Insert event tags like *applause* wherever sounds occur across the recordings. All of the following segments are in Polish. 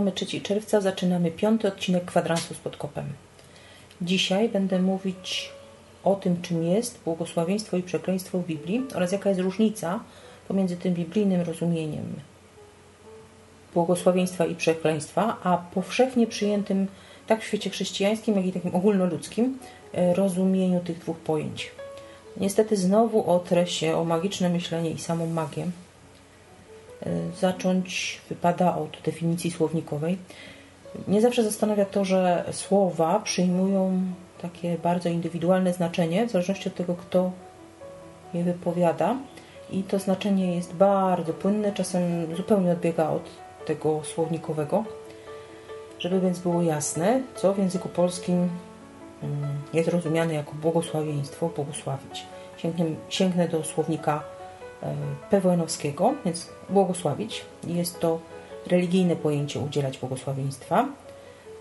Mamy 3 czerwca, zaczynamy piąty odcinek kwadransu z podkopem. Dzisiaj będę mówić o tym, czym jest błogosławieństwo i przekleństwo w Biblii oraz jaka jest różnica pomiędzy tym biblijnym rozumieniem błogosławieństwa i przekleństwa, a powszechnie przyjętym tak w świecie chrześcijańskim, jak i takim ogólnoludzkim e, rozumieniu tych dwóch pojęć. Niestety znowu otrę się o magiczne myślenie i samą magię, zacząć wypada od definicji słownikowej. Nie zawsze zastanawia to, że słowa przyjmują takie bardzo indywidualne znaczenie, w zależności od tego, kto je wypowiada. I to znaczenie jest bardzo płynne, czasem zupełnie odbiega od tego słownikowego. Żeby więc było jasne, co w języku polskim mm, jest rozumiane jako błogosławieństwo, błogosławić. Sięgnę, sięgnę do słownika PWN-owskiego, więc błogosławić. Jest to religijne pojęcie udzielać błogosławieństwa.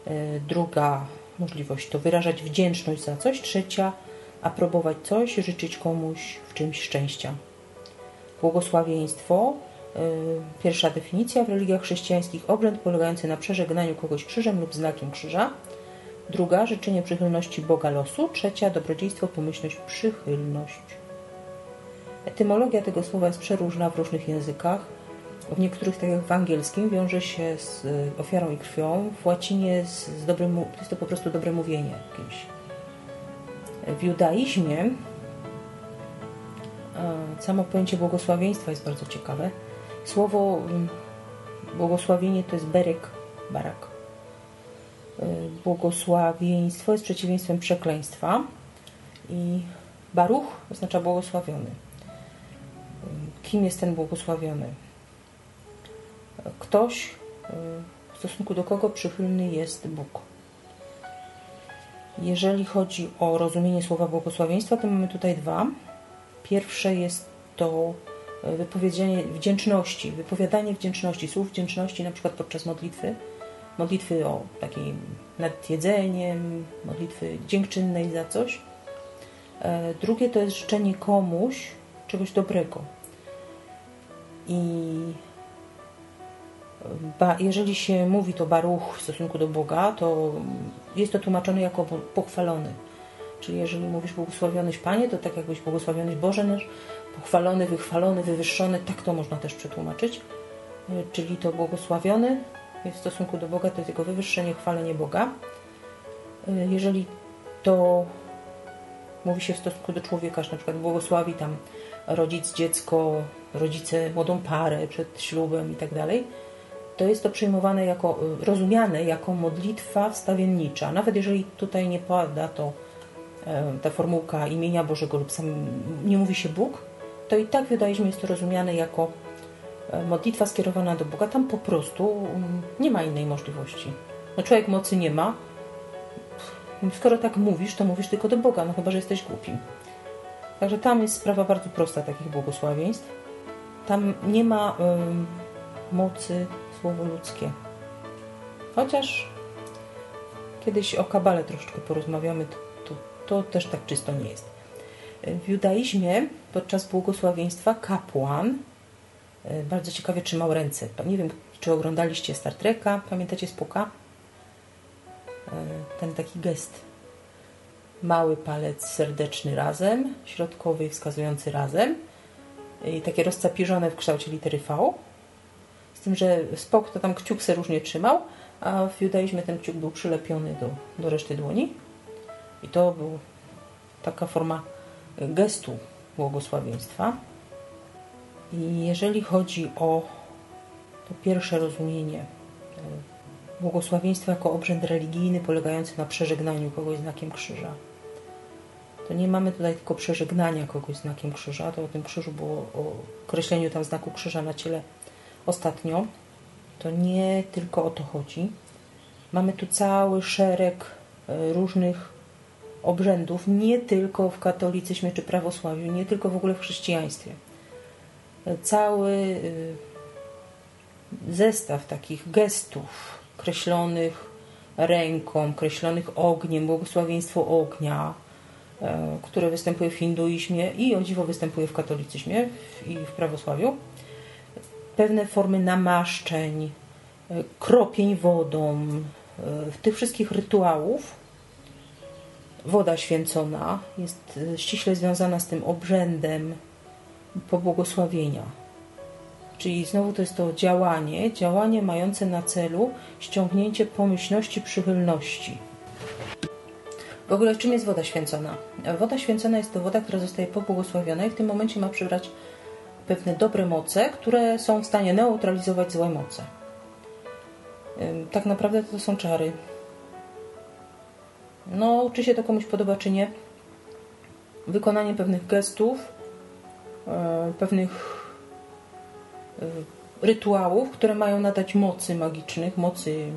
E, druga możliwość to wyrażać wdzięczność za coś. Trzecia aprobować coś, życzyć komuś w czymś szczęścia. Błogosławieństwo, e, pierwsza definicja w religiach chrześcijańskich obrzęd polegający na przeżegnaniu kogoś krzyżem lub znakiem krzyża. Druga życzenie przychylności Boga losu. Trzecia dobrodziejstwo, pomyślność, przychylność. Etymologia tego słowa jest przeróżna w różnych językach. W niektórych, tak jak w angielskim, wiąże się z y, ofiarą i krwią. W łacinie z, z dobrym, jest to po prostu dobre mówienie kimś. W judaizmie samo pojęcie błogosławieństwa jest bardzo ciekawe. Słowo mm, błogosławienie to jest berek, barak. E, błogosławieństwo jest przeciwieństwem przekleństwa i baruch oznacza błogosławiony kim jest ten błogosławiony. Ktoś, w stosunku do kogo przychylny jest Bóg. Jeżeli chodzi o rozumienie słowa błogosławieństwa, to mamy tutaj dwa. Pierwsze jest to wypowiedzenie wdzięczności, wypowiadanie wdzięczności, słów wdzięczności na przykład podczas modlitwy, modlitwy o takiej nad jedzeniem, modlitwy dziękczynnej za coś. E, drugie to jest życzenie komuś czegoś dobrego, i jeżeli się mówi to baruch w stosunku do Boga, to jest to tłumaczone jako pochwalony. Czyli jeżeli mówisz błogosławionyś Panie, to tak jakbyś błogosławionyś Boże nasz, pochwalony, wychwalony, wywyższony, tak to można też przetłumaczyć. Czyli to błogosławiony w stosunku do Boga to jest jego wywyższenie, chwalenie Boga. Jeżeli to mówi się w stosunku do człowieka, że na przykład błogosławi tam rodzic, dziecko, rodzice, młodą parę przed ślubem i tak dalej, to jest to przyjmowane jako, rozumiane jako modlitwa wstawiennicza. Nawet jeżeli tutaj nie pada to ta formułka imienia Bożego lub sam nie mówi się Bóg, to i tak w judaizmie jest to rozumiane jako e, modlitwa skierowana do Boga. Tam po prostu mm, nie ma innej możliwości. No człowiek mocy nie ma. Skoro tak mówisz, to mówisz tylko do Boga, no chyba, że jesteś głupim. Także tam jest sprawa bardzo prosta takich błogosławieństw. Tam nie ma mocy słowo ludzkie. Chociaż kiedyś o kabale troszeczkę porozmawiamy, to, to, to też tak czysto nie jest. W judaizmie podczas błogosławieństwa kapłan y, bardzo ciekawie trzymał ręce. Nie wiem, czy oglądaliście Star Treka, pamiętacie Spoka? Y, ten taki gest mały palec serdeczny razem, środkowy wskazujący razem i takie rozcapiżone w kształcie litery V. Z tym, że Spok to tam kciuk se różnie trzymał, a w judaizmie ten kciuk był przylepiony do, do reszty dłoni. I to był taka forma gestu błogosławieństwa. I jeżeli chodzi o to pierwsze rozumienie błogosławieństwo jako obrzęd religijny polegający na przeżegnaniu kogoś znakiem krzyża. To nie mamy tutaj tylko przeżegnania kogoś znakiem krzyża, to o tym krzyżu było o określeniu tam znaku krzyża na ciele ostatnio. To nie tylko o to chodzi. Mamy tu cały szereg e, różnych obrzędów, nie tylko w katolicyzmie czy prawosławiu, nie tylko w ogóle w chrześcijaństwie. E, cały e, zestaw takich gestów kreślonych ręką, kreślonych ogniem, błogosławieństwo ognia, które występuje w hinduizmie i o dziwo występuje w katolicyzmie i w prawosławiu. Pewne formy namaszczeń, kropień wodą, tych wszystkich rytuałów woda święcona jest e, ściśle związana z tym obrzędem pobłogosławienia. Czyli znowu to jest to działanie, działanie mające na celu ściągnięcie pomyślności, przychylności. W ogóle czym jest woda święcona? Woda święcona jest to woda, która zostaje pobłogosławiona i w tym momencie ma przybrać pewne dobre moce, które są w stanie neutralizować złe moce. Tak naprawdę to są czary. No, czy się to komuś podoba, czy nie. Wykonanie pewnych gestów, e, pewnych e, rytuałów, które mają nadać mocy magicznych, mocy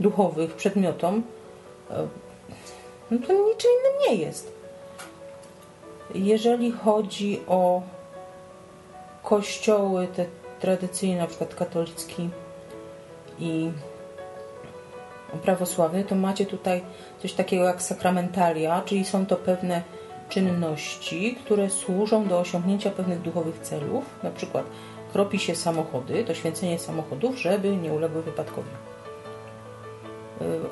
duchowych przedmiotom, e, no to niczym innym nie jest. Jeżeli chodzi o kościoły te tradycyjne, na przykład katolicki, i prawosławny, to macie tutaj coś takiego jak sakramentalia, czyli są to pewne czynności, które służą do osiągnięcia pewnych duchowych celów. Na przykład kropi się samochody, to święcenie samochodów, żeby nie uległy wypadkowi.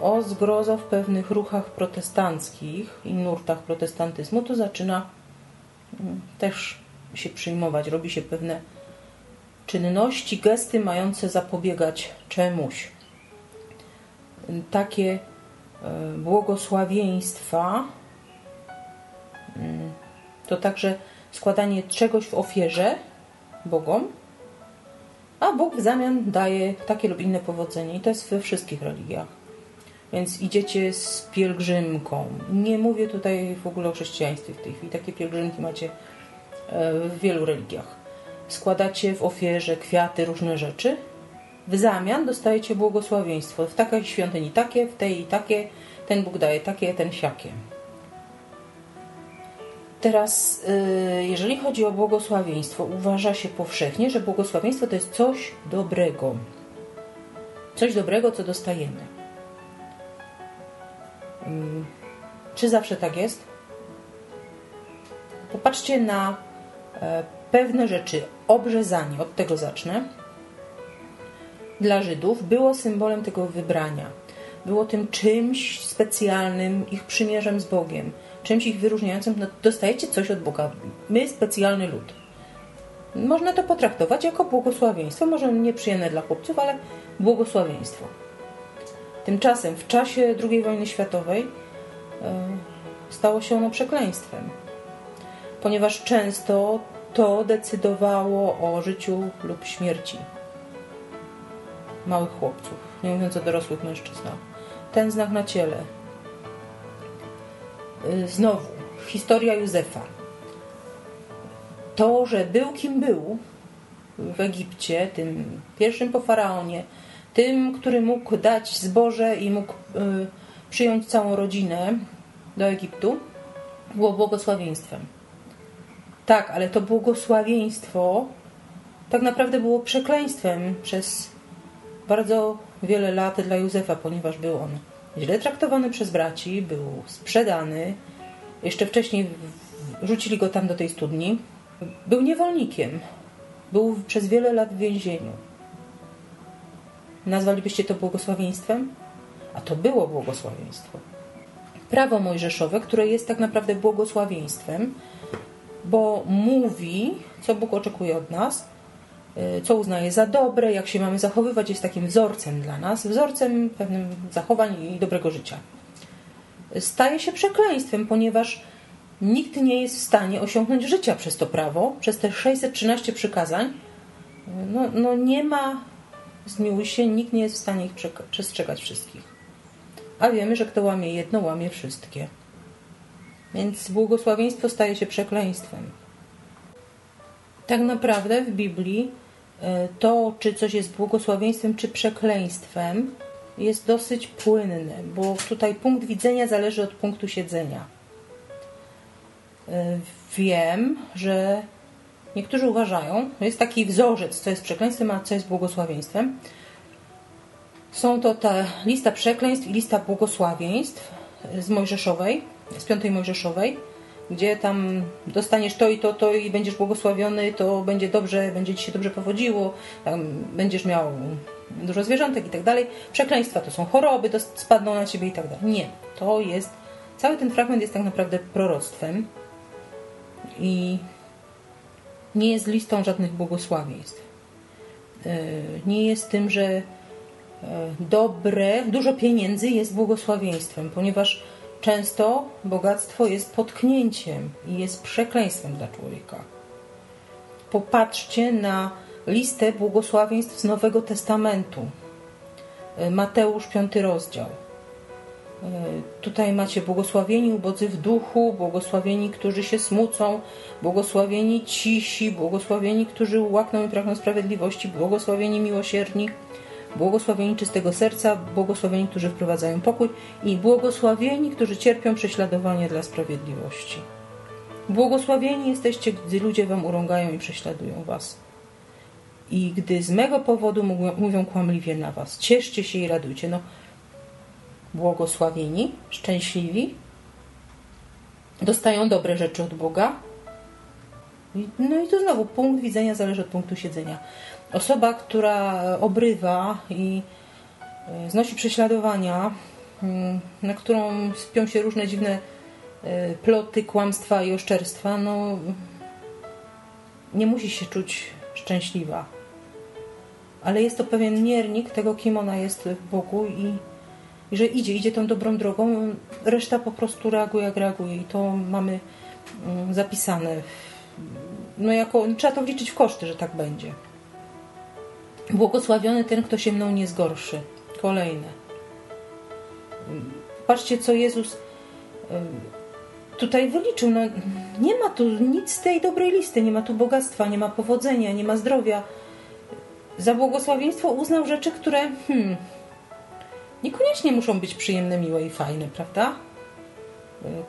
O zgrozo w pewnych ruchach protestanckich i nurtach protestantyzmu to zaczyna mm, też się przyjmować, robi się pewne czynności, gesty mające zapobiegać czemuś. Takie e, błogosławieństwa mm, to także składanie czegoś w ofierze Bogom, a Bóg w zamian daje takie lub inne powodzenie. I to jest we wszystkich religiach. Więc idziecie z pielgrzymką. Nie mówię tutaj w ogóle o chrześcijaństwie w tej chwili. Takie pielgrzymki macie e, w wielu religiach składacie w ofierze kwiaty, różne rzeczy. W zamian dostajecie błogosławieństwo. W takiej świątyni takie, w tej i takie, ten Bóg daje takie, ten siakie. Teraz, y, jeżeli chodzi o błogosławieństwo, uważa się powszechnie, że błogosławieństwo to jest coś dobrego. Coś dobrego, co dostajemy. Mm, czy zawsze tak jest? Popatrzcie na e, pewne rzeczy. Obrzezanie, od tego zacznę, dla Żydów było symbolem tego wybrania. Było tym czymś specjalnym, ich przymierzem z Bogiem, czymś ich wyróżniającym. No, dostajecie coś od Boga. My, specjalny lud. Można to potraktować jako błogosławieństwo, może nieprzyjemne dla chłopców, ale błogosławieństwo. Tymczasem w czasie II wojny światowej yy, stało się ono przekleństwem, ponieważ często to decydowało o życiu lub śmierci małych chłopców, nie mówiąc o dorosłych mężczyznach. Ten znak na ciele. Y, znowu, historia Józefa. To, że był kim był w Egipcie, tym pierwszym po faraonie, tym, który mógł dać zboże i mógł y, przyjąć całą rodzinę do Egiptu, było błogosławieństwem. Tak, ale to błogosławieństwo tak naprawdę było przekleństwem przez bardzo wiele lat dla Józefa, ponieważ był on źle traktowany przez braci, był sprzedany. Jeszcze wcześniej rzucili go tam do tej studni. Był niewolnikiem. Był przez wiele lat w więzieniu. Nazwalibyście to błogosławieństwem? A to było błogosławieństwo. Prawo mojżeszowe, które jest tak naprawdę błogosławieństwem, bo mówi, co Bóg oczekuje od nas, y, co uznaje za dobre, jak się mamy zachowywać, jest takim wzorcem dla nas, wzorcem pewnym zachowań i dobrego życia. Staje się przekleństwem, ponieważ nikt nie jest w stanie osiągnąć życia przez to prawo, przez te 613 przykazań. No, no nie ma zmiłuj się, nikt nie jest w stanie ich przestrzegać wszystkich. A wiemy, że kto łamie jedno, łamie wszystkie. Więc błogosławieństwo staje się przekleństwem. Tak naprawdę w Biblii e, to, czy coś jest błogosławieństwem, czy przekleństwem, jest dosyć płynne, bo tutaj punkt widzenia zależy od punktu siedzenia. E, wiem, że niektórzy uważają, jest taki wzorzec, co jest przekleństwem, a co jest błogosławieństwem. Są to ta lista przekleństw i lista błogosławieństw z Mojżeszowej, z piątej Mojżeszowej, gdzie tam dostaniesz to i to, to i będziesz błogosławiony, to będzie dobrze, będzie ci się dobrze powodziło, będziesz miał dużo zwierzątek i tak dalej. Przekleństwa to są choroby, to spadną na ciebie i tak dalej. Nie, to jest, cały ten fragment jest tak naprawdę proroctwem i nie jest listą żadnych błogosławieństw. E, nie jest tym, że e, dobre, dużo pieniędzy jest błogosławieństwem, ponieważ często bogactwo jest potknięciem i jest przekleństwem dla człowieka. Popatrzcie na listę błogosławieństw z Nowego Testamentu. E, Mateusz, piąty rozdział. E, tutaj macie błogosławieni ubodzy w duchu, błogosławieni, którzy się smucą, błogosławieni cisi, błogosławieni, którzy łakną i pragną sprawiedliwości, błogosławieni miłosierni, błogosławieni czystego serca, błogosławieni, którzy wprowadzają pokój i błogosławieni, którzy cierpią prześladowanie dla sprawiedliwości. Błogosławieni jesteście, gdy ludzie wam urągają i prześladują was. I gdy z mego powodu mówią, kłamliwie na was, cieszcie się i radujcie. No, błogosławieni, szczęśliwi, dostają dobre rzeczy od Boga. No i tu znowu punkt widzenia zależy od punktu siedzenia. Osoba, która obrywa i e, znosi prześladowania, mm, na którą spią się różne dziwne e, ploty, kłamstwa i oszczerstwa, no nie musi się czuć szczęśliwa. Ale jest to pewien miernik tego, kim ona jest w Bogu i i że idzie, idzie tą dobrą drogą, reszta po prostu reaguje jak reaguje i to mamy mm, zapisane. No jako, trzeba to wliczyć w koszty, że tak będzie. Błogosławiony ten, kto się mną nie zgorszy. Kolejne. Patrzcie, co Jezus tutaj wyliczył. No, nie ma tu nic z tej dobrej listy, nie ma tu bogactwa, nie ma powodzenia, nie ma zdrowia. Za błogosławieństwo uznał rzeczy, które hmm, niekoniecznie muszą być przyjemne, miłe i fajne, prawda?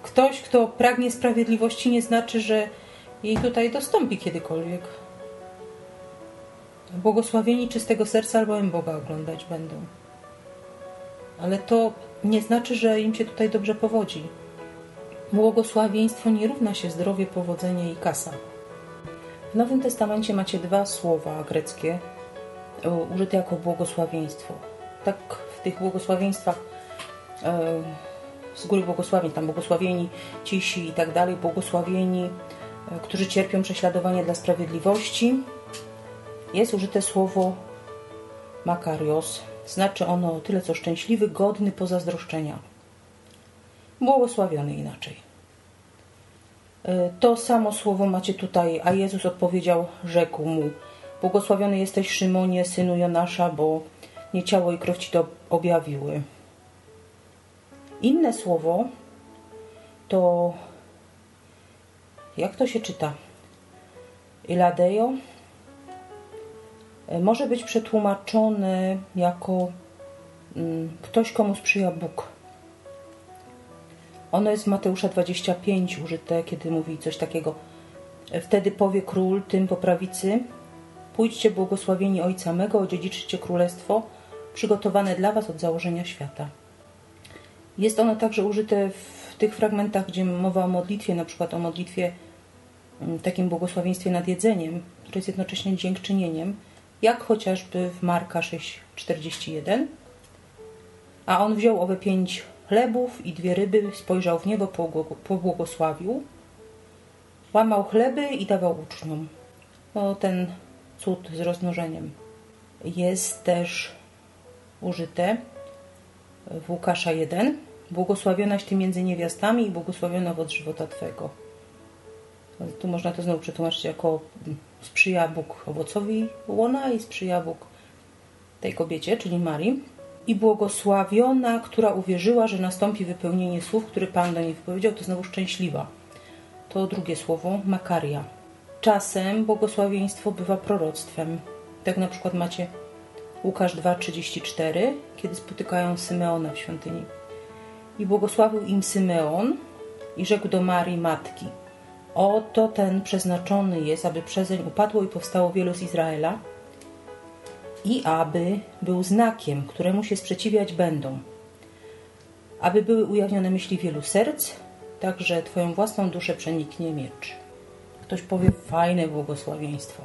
Ktoś, kto pragnie sprawiedliwości, nie znaczy, że jej tutaj dostąpi kiedykolwiek. Błogosławieni czystego serca albowiem Boga oglądać będą. Ale to nie znaczy, że im się tutaj dobrze powodzi. Błogosławieństwo nie równa się zdrowie, powodzenie i kasa. W Nowym Testamencie macie dwa słowa greckie e, użyte jako błogosławieństwo. Tak w tych błogosławieństwach e, z góry błogosławień, tam błogosławieni cisi i tak dalej, błogosławieni, e, którzy cierpią prześladowanie dla sprawiedliwości, jest użyte słowo makarios. Znaczy ono tyle co szczęśliwy, godny pozazdroszczenia. Błogosławiony inaczej. E, to samo słowo macie tutaj, a Jezus odpowiedział, rzekł mu: Błogosławiony jesteś, Szymonie, synu Jonasza, bo nie ciało i krew ci to objawiły. Inne słowo to jak to się czyta? Iladejo e, może być przetłumaczony jako mm, ktoś, komu sprzyja Bóg. Ono jest w Mateusza 25 użyte, kiedy mówi coś takiego. E, wtedy powie król tym po prawicy: Pójdźcie błogosławieni Ojca mego, odziedziczcie królestwo przygotowane dla Was od założenia świata. Jest ono także użyte w tych fragmentach, gdzie mowa o modlitwie, na przykład o modlitwie mm, takim błogosławieństwie nad jedzeniem, które jest jednocześnie dziękczynieniem, jak chociażby w Marka 6,41. A on wziął owe pięć chlebów i dwie ryby, spojrzał w niebo, pobłogosławił, łamał chleby i dawał uczniom. No, ten cud z rozmnożeniem. Jest też użyte w Łukasza 1. Błogosławionaś Ty między niewiastami i błogosławiona owoc żywota Twego. Tu można to znowu przetłumaczyć jako sprzyja Bóg owocowi łona i sprzyja Bóg tej kobiecie, czyli Marii. I błogosławiona, która uwierzyła, że nastąpi wypełnienie słów, które Pan do niej wypowiedział, to znowu szczęśliwa. To drugie słowo, Makaria. Czasem błogosławieństwo bywa proroctwem. Tak na przykład macie Łukasz 2,34, kiedy spotykają Symeona w świątyni. I błogosławił im Symeon i rzekł do Marii Matki – Oto ten przeznaczony jest, aby przezeń upadło i powstało wielu z Izraela i aby był znakiem, któremu się sprzeciwiać będą, aby były ujawnione myśli wielu serc, tak że Twoją własną duszę przeniknie miecz. Ktoś powie, fajne błogosławieństwo.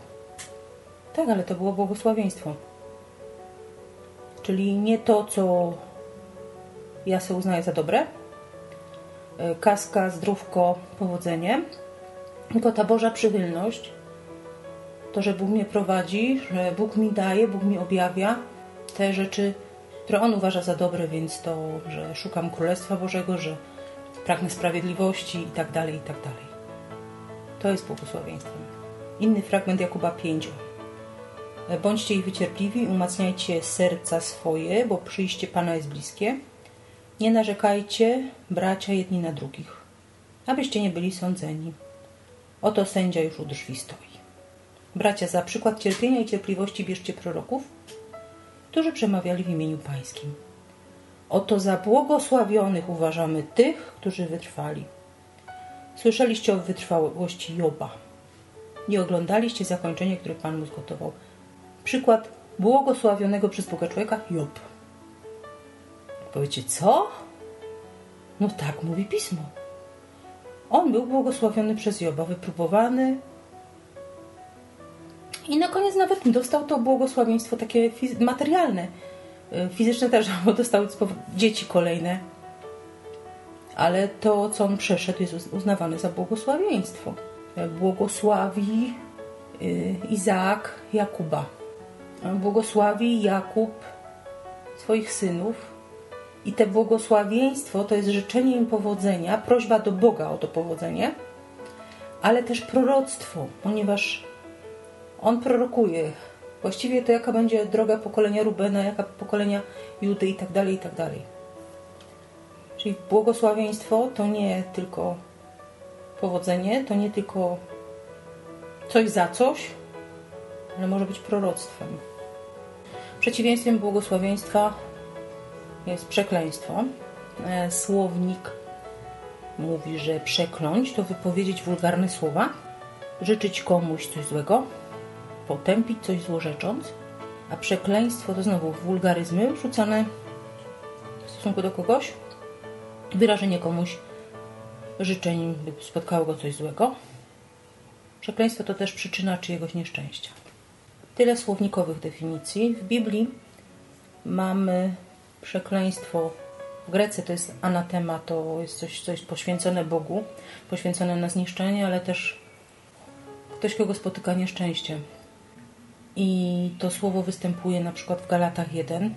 Tak, ale to było błogosławieństwo. Czyli nie to, co ja sobie uznaję za dobre. E, kaska, zdrówko, powodzenie. Tylko ta Boża przychylność, to, że Bóg mnie prowadzi, że Bóg mi daje, Bóg mi objawia te rzeczy, które On uważa za dobre, więc to, że szukam Królestwa Bożego, że pragnę sprawiedliwości i tak dalej, i tak dalej. To jest błogosławieństwem. Inny fragment Jakuba 5. Bądźcie ich wycierpliwi, umacniajcie serca swoje, bo przyjście Pana jest bliskie. Nie narzekajcie, bracia, jedni na drugich, abyście nie byli sądzeni. Oto sędzia już u drzwi stoi. Bracia, za przykład cierpienia i cierpliwości bierzcie proroków, którzy przemawiali w imieniu Pańskim. Oto za błogosławionych uważamy tych, którzy wytrwali. Słyszeliście o wytrwałości Joba. Nie oglądaliście zakończenia, które Pan mu zgotował. Przykład błogosławionego przez Boga człowieka Job. Powiecie, co? No tak mówi Pismo. On był błogosławiony przez Joba, wypróbowany. I na koniec nawet dostał to błogosławieństwo takie materialne. Y, fizyczne też, *laughs* bo dostał dzieci kolejne. Ale to, co on przeszedł, jest uznawane za błogosławieństwo. Błogosławi y, Izaak Jakuba. Błogosławi Jakub swoich synów i te błogosławieństwo to jest życzenie im powodzenia, prośba do Boga o to powodzenie, ale też proroctwo, ponieważ on prorokuje właściwie to, jaka będzie droga pokolenia Rubena, jaka pokolenia Judy i tak dalej, i tak dalej. Czyli błogosławieństwo to nie tylko powodzenie, to nie tylko coś za coś, ale może być proroctwem. Przeciwieństwem błogosławieństwa jest przekleństwo. E, słownik mówi, że przekląć to wypowiedzieć wulgarne słowa, życzyć komuś coś złego, potępić coś złorzecząc, a przekleństwo to znowu wulgaryzmy rzucane w stosunku do kogoś, wyrażenie komuś życzeń, by spotkało go coś złego. Przekleństwo to też przyczyna czyjegoś nieszczęścia. Tyle słownikowych definicji. W Biblii mamy przekleństwo w Grece to jest anatema, to jest coś, poświęcone Bogu, poświęcone na zniszczenie, ale też ktoś, kogo spotyka nieszczęście. I to słowo występuje na przykład w Galatach 1.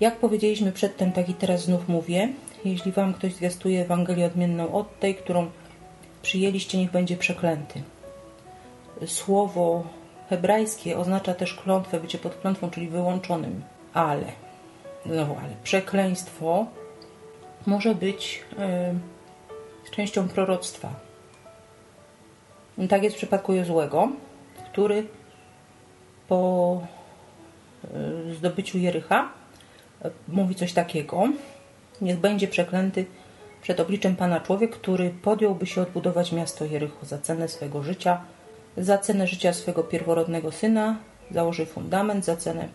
Jak powiedzieliśmy przedtem, tak i teraz znów mówię. Jeśli wam ktoś zwiastuje Ewangelię odmienną od tej, którą przyjęliście, niech będzie przeklęty. Słowo hebrajskie oznacza też klątwę, bycie pod klątwą, czyli wyłączonym. Ale znowu, ale przekleństwo może być y, częścią proroctwa. Tak jest w przypadku Jozłego, który po y, zdobyciu Jericha y, mówi coś takiego. Niech będzie przeklęty przed obliczem Pana człowiek, który podjąłby się odbudować miasto Jericho za cenę swego życia, za cenę życia swego pierworodnego syna, założy fundament, za cenę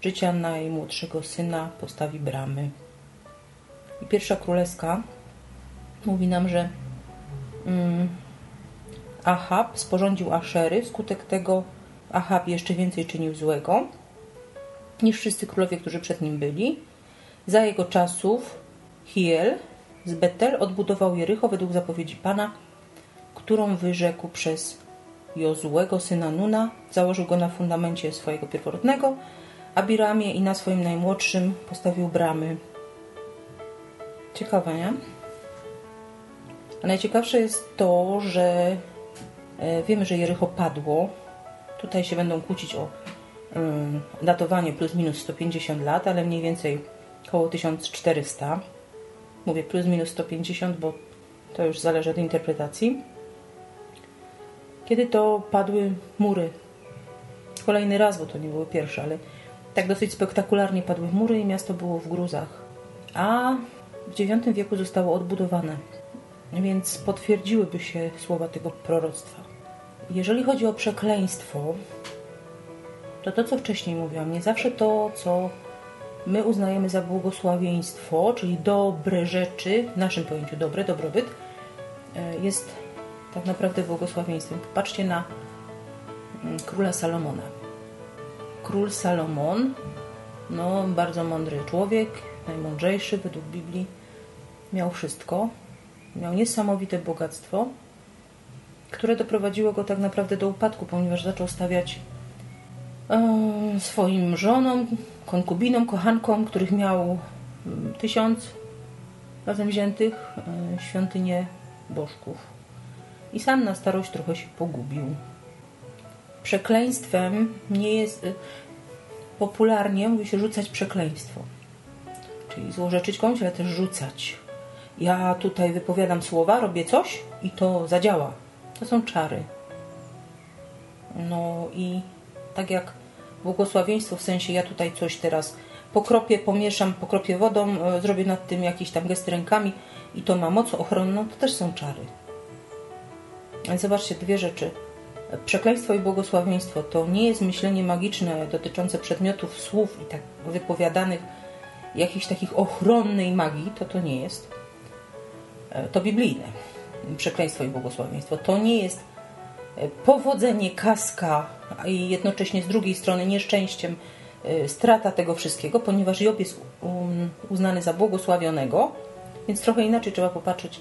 życia najmłodszego syna postawi bramy. I pierwsza królewska mówi nam, że mm, Ahab sporządził Aszery, wskutek tego Ahab jeszcze więcej czynił złego niż wszyscy królowie, którzy przed nim byli. Za jego czasów Hiel z Betel odbudował Jericho według zapowiedzi Pana, którą wyrzekł przez Jozłego syna Nuna, założył go na fundamencie swojego pierworodnego, Abiramie i na swoim najmłodszym postawił bramy. Ciekawe, nie? A najciekawsze jest to, że e, wiemy, że Jericho padło. Tutaj się będą kłócić o datowanie plus minus 150 lat, ale mniej więcej około 1400. Mówię plus minus 150, bo to już zależy od interpretacji. Kiedy to padły mury. Kolejny raz, bo to nie były pierwsze, ale tak dosyć spektakularnie padły mury i miasto było w gruzach. A w IX wieku zostało odbudowane, więc potwierdziłyby się słowa tego proroctwa. Jeżeli chodzi o przekleństwo, to to, co wcześniej mówiłam, nie zawsze to, co my uznajemy za błogosławieństwo, czyli dobre rzeczy, w naszym pojęciu dobre, dobrobyt, e, jest tak naprawdę błogosławieństwem. Patrzcie na mm, króla Salomona. Król Salomon, no bardzo mądry człowiek, najmądrzejszy według Biblii, miał wszystko, miał niesamowite bogactwo, które doprowadziło go tak naprawdę do upadku, ponieważ zaczął stawiać e, swoim żonom, konkubinom, kochankom, których miał mm, tysiąc razem wziętych, e, świątynie bożków. I sam na starość trochę się pogubił. Przekleństwem nie jest. E, popularnie mówi się rzucać przekleństwo. Czyli złorzeczyć komuś, ale też rzucać. Ja tutaj wypowiadam słowa, robię coś i to zadziała. To są czary. No i tak jak błogosławieństwo, w sensie ja tutaj coś teraz pokropię, pomieszam, pokropię wodą, e, zrobię nad tym jakieś tam gesty rękami i to ma moc ochronną, to też są czary. Zobaczcie, dwie rzeczy. Przekleństwo i błogosławieństwo to nie jest myślenie magiczne dotyczące przedmiotów, słów i tak wypowiadanych, jakichś takich ochronnej magii, to to nie jest. E, to biblijne przekleństwo i błogosławieństwo. To nie jest e, powodzenie, kaska i jednocześnie z drugiej strony nieszczęściem e, strata tego wszystkiego, ponieważ Job jest um, uznany za błogosławionego, więc trochę inaczej trzeba popatrzeć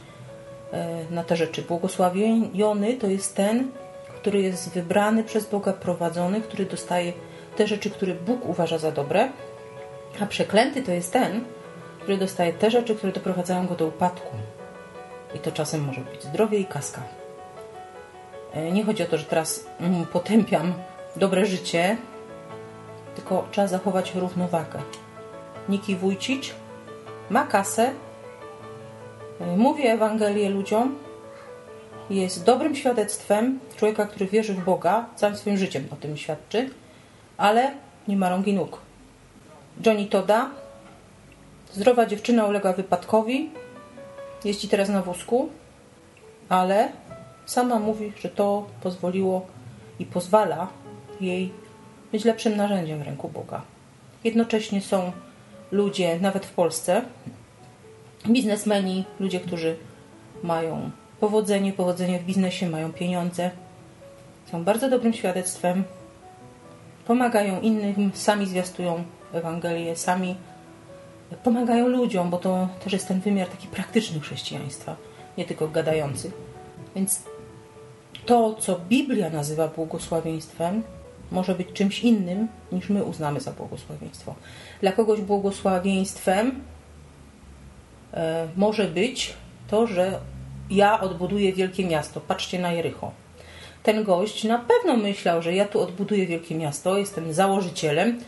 na te rzeczy. Błogosławiony to jest ten, który jest wybrany przez Boga, prowadzony, który dostaje te rzeczy, które Bóg uważa za dobre, a przeklęty to jest ten, który dostaje te rzeczy, które doprowadzają go do upadku. I to czasem może być zdrowie i kaska. E, nie chodzi o to, że teraz mm, potępiam dobre życie, tylko trzeba zachować równowagę. Niki Wójcicz ma kasę, e, mówi Ewangelię ludziom, jest dobrym świadectwem człowieka, który wierzy w Boga, całym swoim życiem o tym świadczy, ale nie ma rąk i nóg. Johnny Toda, zdrowa dziewczyna ulega wypadkowi, Jeździ teraz na wózku, ale sama mówi, że to pozwoliło i pozwala jej być lepszym narzędziem w ręku Boga. Jednocześnie są ludzie, nawet w Polsce, biznesmeni, ludzie, którzy mają powodzenie, powodzenie w biznesie, mają pieniądze, są bardzo dobrym świadectwem, pomagają innym, sami zwiastują Ewangelię, sami pomagają ludziom, bo to też jest ten wymiar taki praktyczny chrześcijaństwa, nie tylko gadający. Więc to, co Biblia nazywa błogosławieństwem, może być czymś innym, niż my uznamy za błogosławieństwo. Dla kogoś błogosławieństwem może być to, że ja odbuduję wielkie miasto. Patrzcie na Jericho. Ten gość na pewno myślał, że ja tu odbuduję wielkie miasto, jestem założycielem,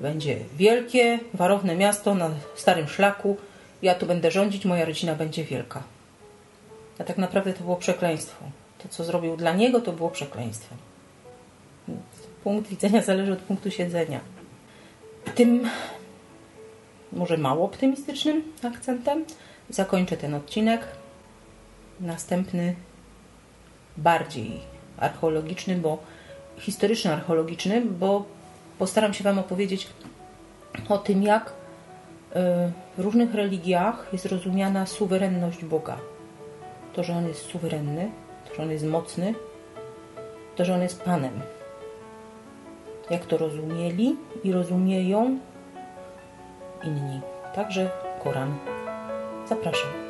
będzie wielkie, warowne miasto na starym szlaku. Ja tu będę rządzić, moja rodzina będzie wielka. A tak naprawdę to było przekleństwo. To, co zrobił dla niego, to było przekleństwem. Punkt widzenia zależy od punktu siedzenia. Tym może mało optymistycznym akcentem zakończę ten odcinek. Następny bardziej archeologiczny, bo historyczno-archeologiczny, bo postaram się Wam opowiedzieć o tym, jak y, w różnych religiach jest rozumiana suwerenność Boga. To, że On jest suwerenny, to, że On jest mocny, to, że On jest Panem. Jak to rozumieli i rozumieją inni. Także Koran. Zapraszam.